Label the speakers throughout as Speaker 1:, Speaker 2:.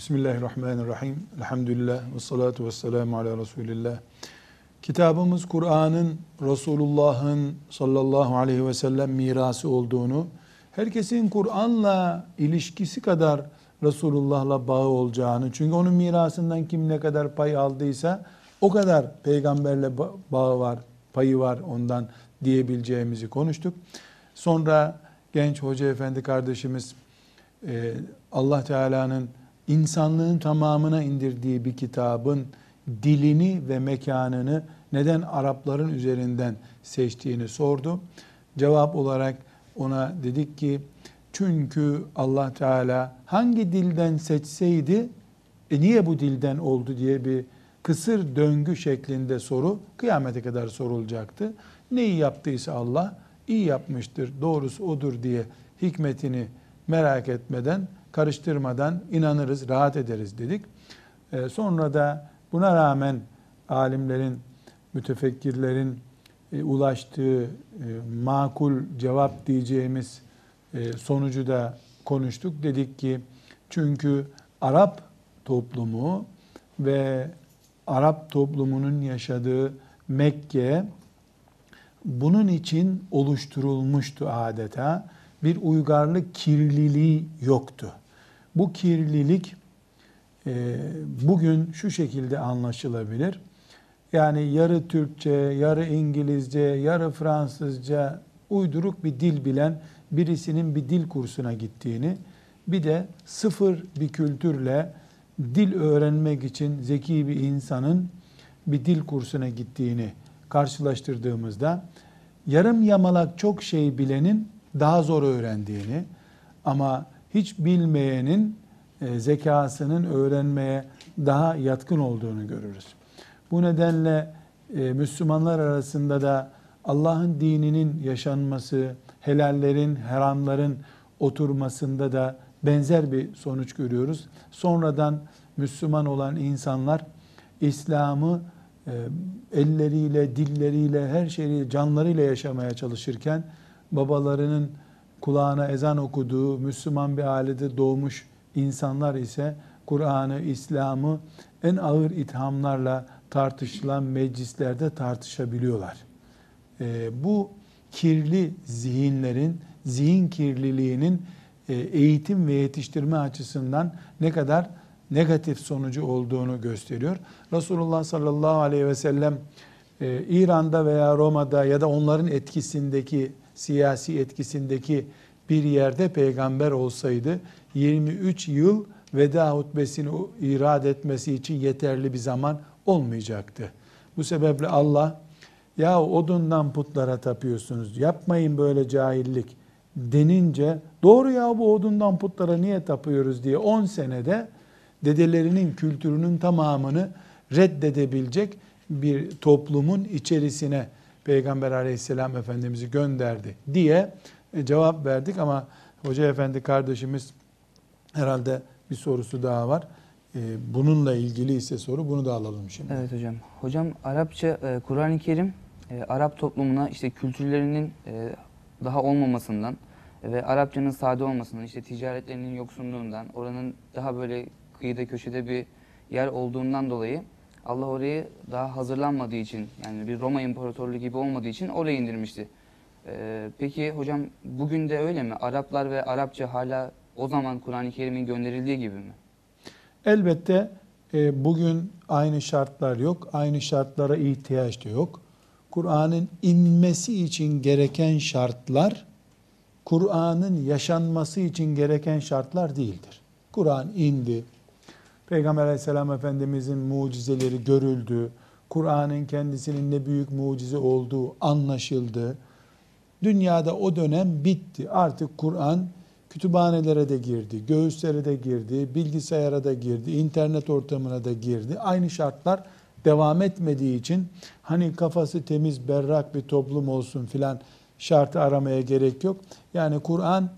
Speaker 1: Bismillahirrahmanirrahim. Elhamdülillah ve salatu ve selamu ala Resulillah. Kitabımız Kur'an'ın Resulullah'ın sallallahu aleyhi ve sellem mirası olduğunu, herkesin Kur'an'la ilişkisi kadar Resulullah'la bağı olacağını, çünkü onun mirasından kim ne kadar pay aldıysa o kadar peygamberle bağı var, payı var ondan diyebileceğimizi konuştuk. Sonra genç hoca efendi kardeşimiz Allah Teala'nın insanlığın tamamına indirdiği bir kitabın dilini ve mekanını neden Arapların üzerinden seçtiğini sordu. Cevap olarak ona dedik ki çünkü Allah Teala hangi dilden seçseydi e niye bu dilden oldu diye bir kısır döngü şeklinde soru kıyamete kadar sorulacaktı. Neyi yaptıysa Allah iyi yapmıştır, doğrusu odur diye hikmetini merak etmeden, karıştırmadan inanırız, rahat ederiz dedik. Ee, sonra da buna rağmen alimlerin, mütefekkirlerin e, ulaştığı e, makul cevap diyeceğimiz e, sonucu da konuştuk. Dedik ki çünkü Arap toplumu ve Arap toplumunun yaşadığı Mekke bunun için oluşturulmuştu adeta. Bir uygarlık kirliliği yoktu. Bu kirlilik e, bugün şu şekilde anlaşılabilir. Yani yarı Türkçe, yarı İngilizce, yarı Fransızca uyduruk bir dil bilen birisinin bir dil kursuna gittiğini, bir de sıfır bir kültürle dil öğrenmek için zeki bir insanın bir dil kursuna gittiğini karşılaştırdığımızda yarım yamalak çok şey bilenin daha zor öğrendiğini ama hiç bilmeyenin e, zekasının öğrenmeye daha yatkın olduğunu görürüz. Bu nedenle e, Müslümanlar arasında da Allah'ın dininin yaşanması, helallerin, haramların oturmasında da benzer bir sonuç görüyoruz. Sonradan Müslüman olan insanlar İslam'ı e, elleriyle, dilleriyle, her şeyi canlarıyla yaşamaya çalışırken babalarının kulağına ezan okuduğu Müslüman bir ailede doğmuş insanlar ise Kur'an'ı, İslam'ı en ağır ithamlarla tartışılan meclislerde tartışabiliyorlar. E, bu kirli zihinlerin, zihin kirliliğinin e, eğitim ve yetiştirme açısından ne kadar negatif sonucu olduğunu gösteriyor. Resulullah sallallahu aleyhi ve sellem e, İran'da veya Roma'da ya da onların etkisindeki, siyasi etkisindeki bir yerde peygamber olsaydı 23 yıl veda hutbesini irad etmesi için yeterli bir zaman olmayacaktı. Bu sebeple Allah ya odundan putlara tapıyorsunuz yapmayın böyle cahillik denince doğru ya bu odundan putlara niye tapıyoruz diye 10 senede dedelerinin kültürünün tamamını reddedebilecek bir toplumun içerisine Peygamber aleyhisselam Efendimiz'i gönderdi diye e, cevap verdik ama Hoca Efendi kardeşimiz herhalde bir sorusu daha var. E, bununla ilgili ise soru bunu da alalım şimdi.
Speaker 2: Evet hocam. Hocam Arapça e, Kur'an-ı Kerim Arap toplumuna işte kültürlerinin daha olmamasından ve Arapçanın sade olmasından, işte ticaretlerinin yoksunluğundan, oranın daha böyle kıyıda köşede bir yer olduğundan dolayı Allah orayı daha hazırlanmadığı için yani bir Roma İmparatorluğu gibi olmadığı için oraya indirmişti. Ee, peki hocam bugün de öyle mi? Araplar ve Arapça hala o zaman Kur'an-ı Kerim'in gönderildiği gibi mi?
Speaker 1: Elbette e, bugün aynı şartlar yok. Aynı şartlara ihtiyaç da yok. Kur'an'ın inmesi için gereken şartlar Kur'an'ın yaşanması için gereken şartlar değildir. Kur'an indi, Peygamber aleyhisselam efendimizin mucizeleri görüldü. Kur'an'ın kendisinin ne büyük mucize olduğu anlaşıldı. Dünyada o dönem bitti. Artık Kur'an kütüphanelere de girdi, göğüslere de girdi, bilgisayara da girdi, internet ortamına da girdi. Aynı şartlar devam etmediği için hani kafası temiz, berrak bir toplum olsun filan şartı aramaya gerek yok. Yani Kur'an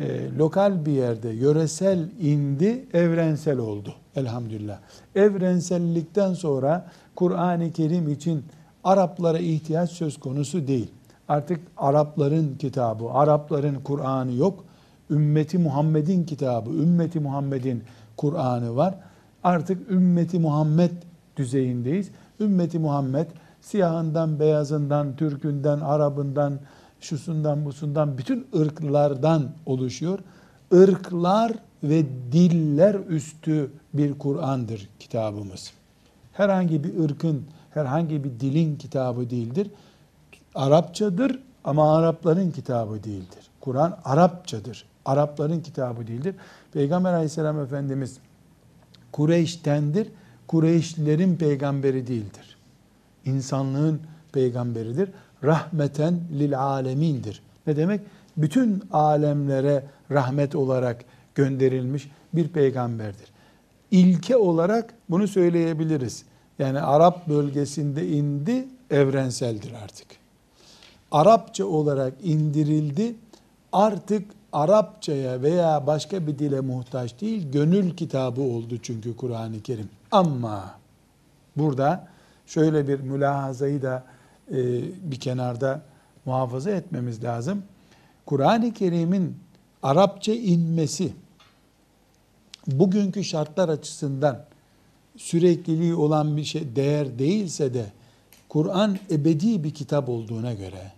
Speaker 1: e, lokal bir yerde yöresel indi, evrensel oldu elhamdülillah. Evrensellikten sonra Kur'an-ı Kerim için Araplara ihtiyaç söz konusu değil. Artık Arapların kitabı, Arapların Kur'an'ı yok. Ümmeti Muhammed'in kitabı, ümmeti Muhammed'in Kur'an'ı var. Artık ümmeti Muhammed düzeyindeyiz. Ümmeti Muhammed siyahından, beyazından, Türkünden, Arabından, şusundan, busundan, bütün ırklardan oluşuyor. Irklar ve diller üstü bir Kur'an'dır kitabımız. Herhangi bir ırkın, herhangi bir dilin kitabı değildir. Arapçadır ama Arapların kitabı değildir. Kur'an Arapçadır. Arapların kitabı değildir. Peygamber aleyhisselam Efendimiz Kureyş'tendir. Kureyşlilerin peygamberi değildir. İnsanlığın peygamberidir. Rahmeten lil alemindir. Ne demek? Bütün alemlere rahmet olarak gönderilmiş bir peygamberdir. İlke olarak bunu söyleyebiliriz. Yani Arap bölgesinde indi, evrenseldir artık. Arapça olarak indirildi, artık Arapçaya veya başka bir dile muhtaç değil, gönül kitabı oldu çünkü Kur'an-ı Kerim. Ama burada şöyle bir mülahazayı da e, bir kenarda muhafaza etmemiz lazım. Kur'an-ı Kerim'in Arapça inmesi bugünkü şartlar açısından sürekliliği olan bir şey değer değilse de Kur'an ebedi bir kitap olduğuna göre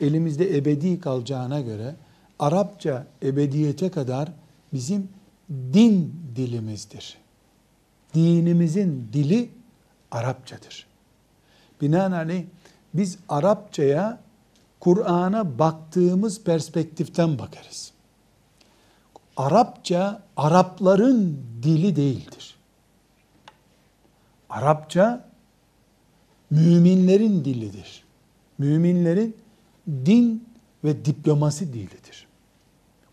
Speaker 1: elimizde ebedi kalacağına göre Arapça ebediyete kadar bizim din dilimizdir. Dinimizin dili Arapçadır. Binaenaleyh biz Arapçaya Kur'an'a baktığımız perspektiften bakarız. Arapça Arapların dili değildir. Arapça müminlerin dilidir. Müminlerin din ve diplomasi dilidir.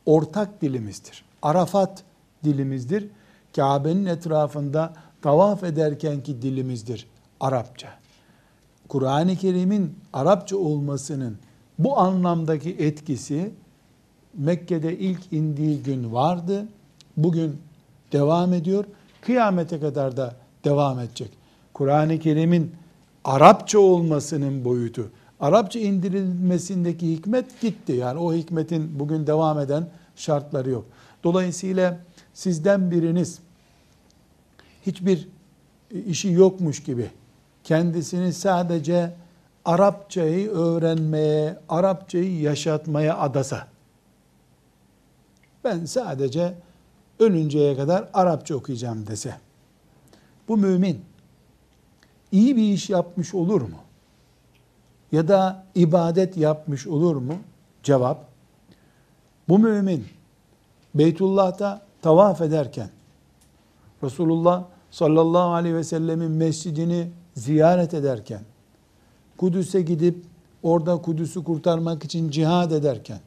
Speaker 1: Ortak dilimizdir. Arafat dilimizdir. Kabe'nin etrafında tavaf ederkenki dilimizdir Arapça. Kur'an-ı Kerim'in Arapça olmasının bu anlamdaki etkisi Mekke'de ilk indiği gün vardı. Bugün devam ediyor. Kıyamete kadar da devam edecek. Kur'an-ı Kerim'in Arapça olmasının boyutu, Arapça indirilmesindeki hikmet gitti. Yani o hikmetin bugün devam eden şartları yok. Dolayısıyla sizden biriniz hiçbir işi yokmuş gibi kendisini sadece Arapçayı öğrenmeye, Arapçayı yaşatmaya adasa. Ben sadece ölünceye kadar Arapça okuyacağım dese. Bu mümin iyi bir iş yapmış olur mu? Ya da ibadet yapmış olur mu? Cevap, bu mümin Beytullah'ta tavaf ederken Resulullah sallallahu aleyhi ve sellemin mescidini ziyaret ederken Kudüs'e gidip orada Kudüs'ü kurtarmak için cihad ederken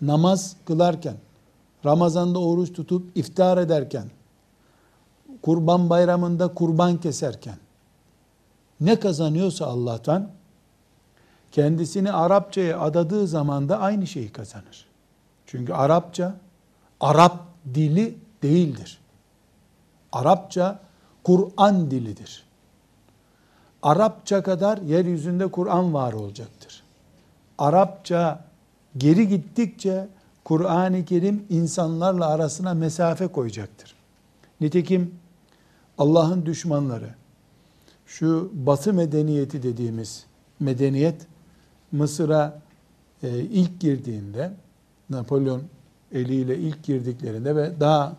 Speaker 1: namaz kılarken Ramazan'da oruç tutup iftar ederken Kurban Bayramı'nda kurban keserken ne kazanıyorsa Allah'tan kendisini Arapçaya adadığı zaman da aynı şeyi kazanır. Çünkü Arapça Arap dili değildir. Arapça Kur'an dilidir. Arapça kadar yeryüzünde Kur'an var olacaktır. Arapça geri gittikçe Kur'an-ı Kerim insanlarla arasına mesafe koyacaktır. Nitekim Allah'ın düşmanları şu batı medeniyeti dediğimiz medeniyet Mısır'a e, ilk girdiğinde Napolyon eliyle ilk girdiklerinde ve daha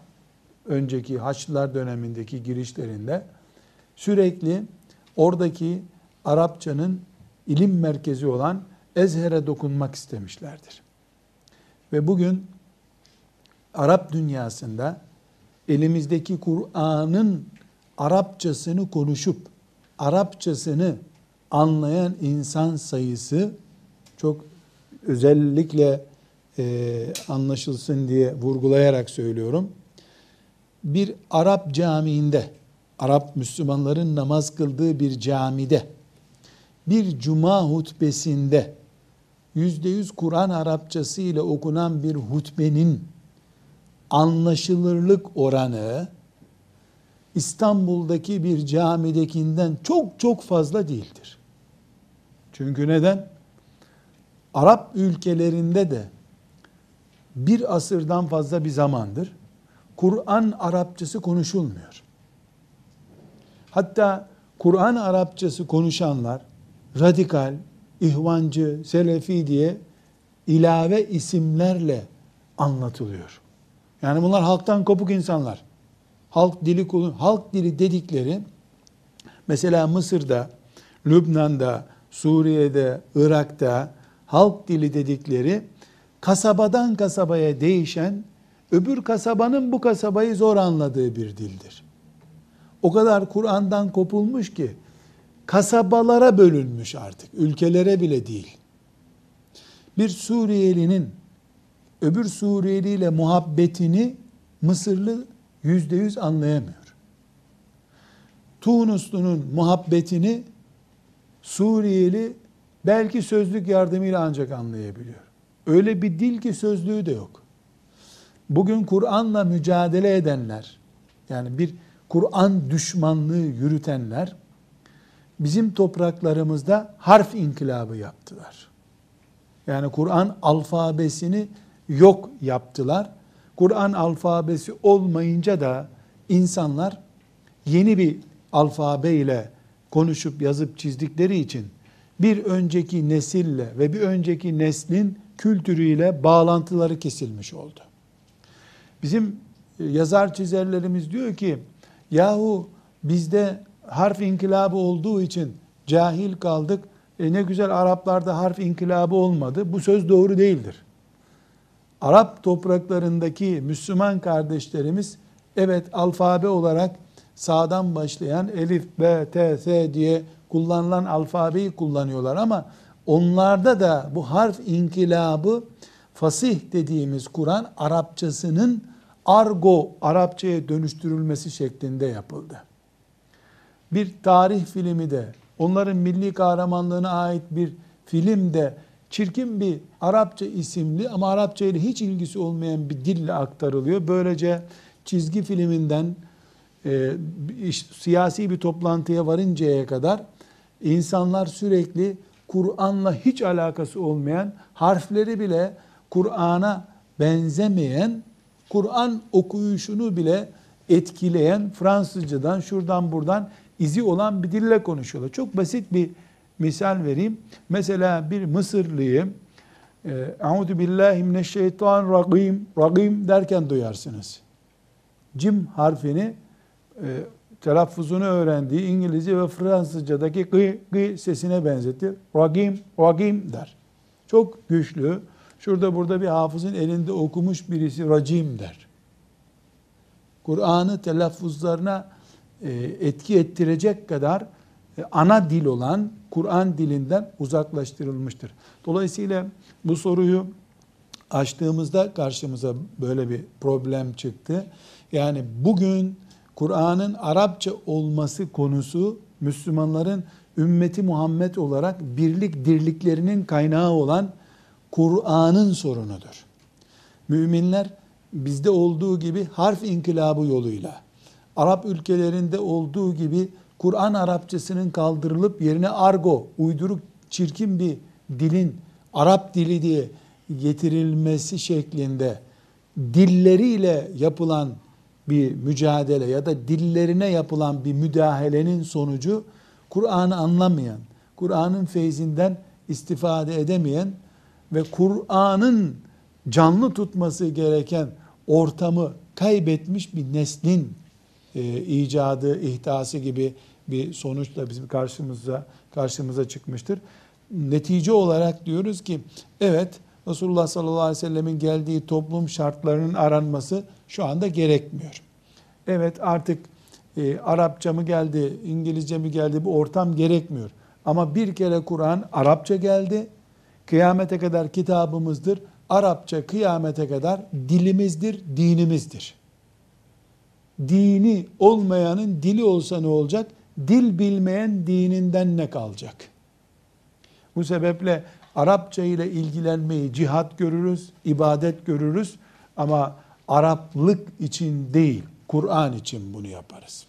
Speaker 1: önceki Haçlılar dönemindeki girişlerinde sürekli oradaki Arapçanın ilim merkezi olan Ezher'e dokunmak istemişlerdir. Ve bugün Arap dünyasında elimizdeki Kur'an'ın Arapçasını konuşup Arapçasını anlayan insan sayısı çok özellikle e, anlaşılsın diye vurgulayarak söylüyorum. Bir Arap camiinde, Arap Müslümanların namaz kıldığı bir camide, bir cuma hutbesinde yüzde yüz Kur'an Arapçası ile okunan bir hutbenin anlaşılırlık oranı İstanbul'daki bir camidekinden çok çok fazla değildir. Çünkü neden? Arap ülkelerinde de bir asırdan fazla bir zamandır Kur'an Arapçası konuşulmuyor. Hatta Kur'an Arapçası konuşanlar radikal, ihvancı, selefi diye ilave isimlerle anlatılıyor. Yani bunlar halktan kopuk insanlar. Halk dili halk dili dedikleri mesela Mısır'da, Lübnan'da, Suriye'de, Irak'ta halk dili dedikleri kasabadan kasabaya değişen öbür kasabanın bu kasabayı zor anladığı bir dildir. O kadar Kur'an'dan kopulmuş ki kasabalara bölünmüş artık. Ülkelere bile değil. Bir Suriyelinin öbür Suriyeli ile muhabbetini Mısırlı yüzde yüz anlayamıyor. Tunuslu'nun muhabbetini Suriyeli belki sözlük yardımıyla ancak anlayabiliyor. Öyle bir dil ki sözlüğü de yok. Bugün Kur'an'la mücadele edenler, yani bir Kur'an düşmanlığı yürütenler, bizim topraklarımızda harf inkılabı yaptılar. Yani Kur'an alfabesini yok yaptılar. Kur'an alfabesi olmayınca da insanlar yeni bir alfabe ile konuşup yazıp çizdikleri için bir önceki nesille ve bir önceki neslin kültürüyle bağlantıları kesilmiş oldu. Bizim e, yazar çizerlerimiz diyor ki yahu bizde harf inkılabı olduğu için cahil kaldık. E ne güzel Araplarda harf inkılabı olmadı. Bu söz doğru değildir. Arap topraklarındaki Müslüman kardeşlerimiz evet alfabe olarak sağdan başlayan elif, b, t, s diye kullanılan alfabeyi kullanıyorlar ama onlarda da bu harf inkılabı fasih dediğimiz Kur'an Arapçasının argo Arapçaya dönüştürülmesi şeklinde yapıldı. Bir tarih filmi de onların milli kahramanlığına ait bir film de çirkin bir Arapça isimli ama Arapça ile hiç ilgisi olmayan bir dille aktarılıyor. Böylece çizgi filminden e, siyasi bir toplantıya varıncaya kadar insanlar sürekli Kur'an'la hiç alakası olmayan harfleri bile Kur'an'a benzemeyen Kur'an okuyuşunu bile etkileyen Fransızcadan şuradan buradan izi olan bir dille konuşuyorlar. Çok basit bir misal vereyim. Mesela bir Mısırlıyı Euzu billahi mineşşeytanirracim ragim derken duyarsınız. Cim harfini e, telaffuzunu öğrendiği İngilizce ve Fransızcadaki gı gı sesine benzetir. Ragim, ragim der. Çok güçlü. Şurada burada bir hafızın elinde okumuş birisi racim der. Kur'an'ı telaffuzlarına e, etki ettirecek kadar e, ana dil olan Kur'an dilinden uzaklaştırılmıştır. Dolayısıyla bu soruyu açtığımızda karşımıza böyle bir problem çıktı. Yani bugün Kur'an'ın Arapça olması konusu Müslümanların ümmeti Muhammed olarak birlik dirliklerinin kaynağı olan Kur'an'ın sorunudur. Müminler bizde olduğu gibi harf inkılabı yoluyla, Arap ülkelerinde olduğu gibi Kur'an Arapçasının kaldırılıp yerine argo, uyduruk, çirkin bir dilin Arap dili diye getirilmesi şeklinde dilleriyle yapılan bir mücadele ya da dillerine yapılan bir müdahalenin sonucu Kur'an'ı anlamayan, Kur'an'ın feyzinden istifade edemeyen ve Kur'an'ın canlı tutması gereken ortamı kaybetmiş bir neslin e, icadı, ihtası gibi bir sonuçla bizim karşımıza karşımıza çıkmıştır. Netice olarak diyoruz ki evet Resulullah sallallahu aleyhi ve sellemin geldiği toplum şartlarının aranması şu anda gerekmiyor. Evet artık e, Arapça mı geldi, İngilizce mi geldi bu ortam gerekmiyor. Ama bir kere Kur'an Arapça geldi. Kıyamete kadar kitabımızdır. Arapça kıyamete kadar dilimizdir, dinimizdir. Dini olmayanın dili olsa ne olacak? Dil bilmeyen dininden ne kalacak? Bu sebeple Arapça ile ilgilenmeyi cihat görürüz, ibadet görürüz ama Araplık için değil, Kur'an için bunu yaparız.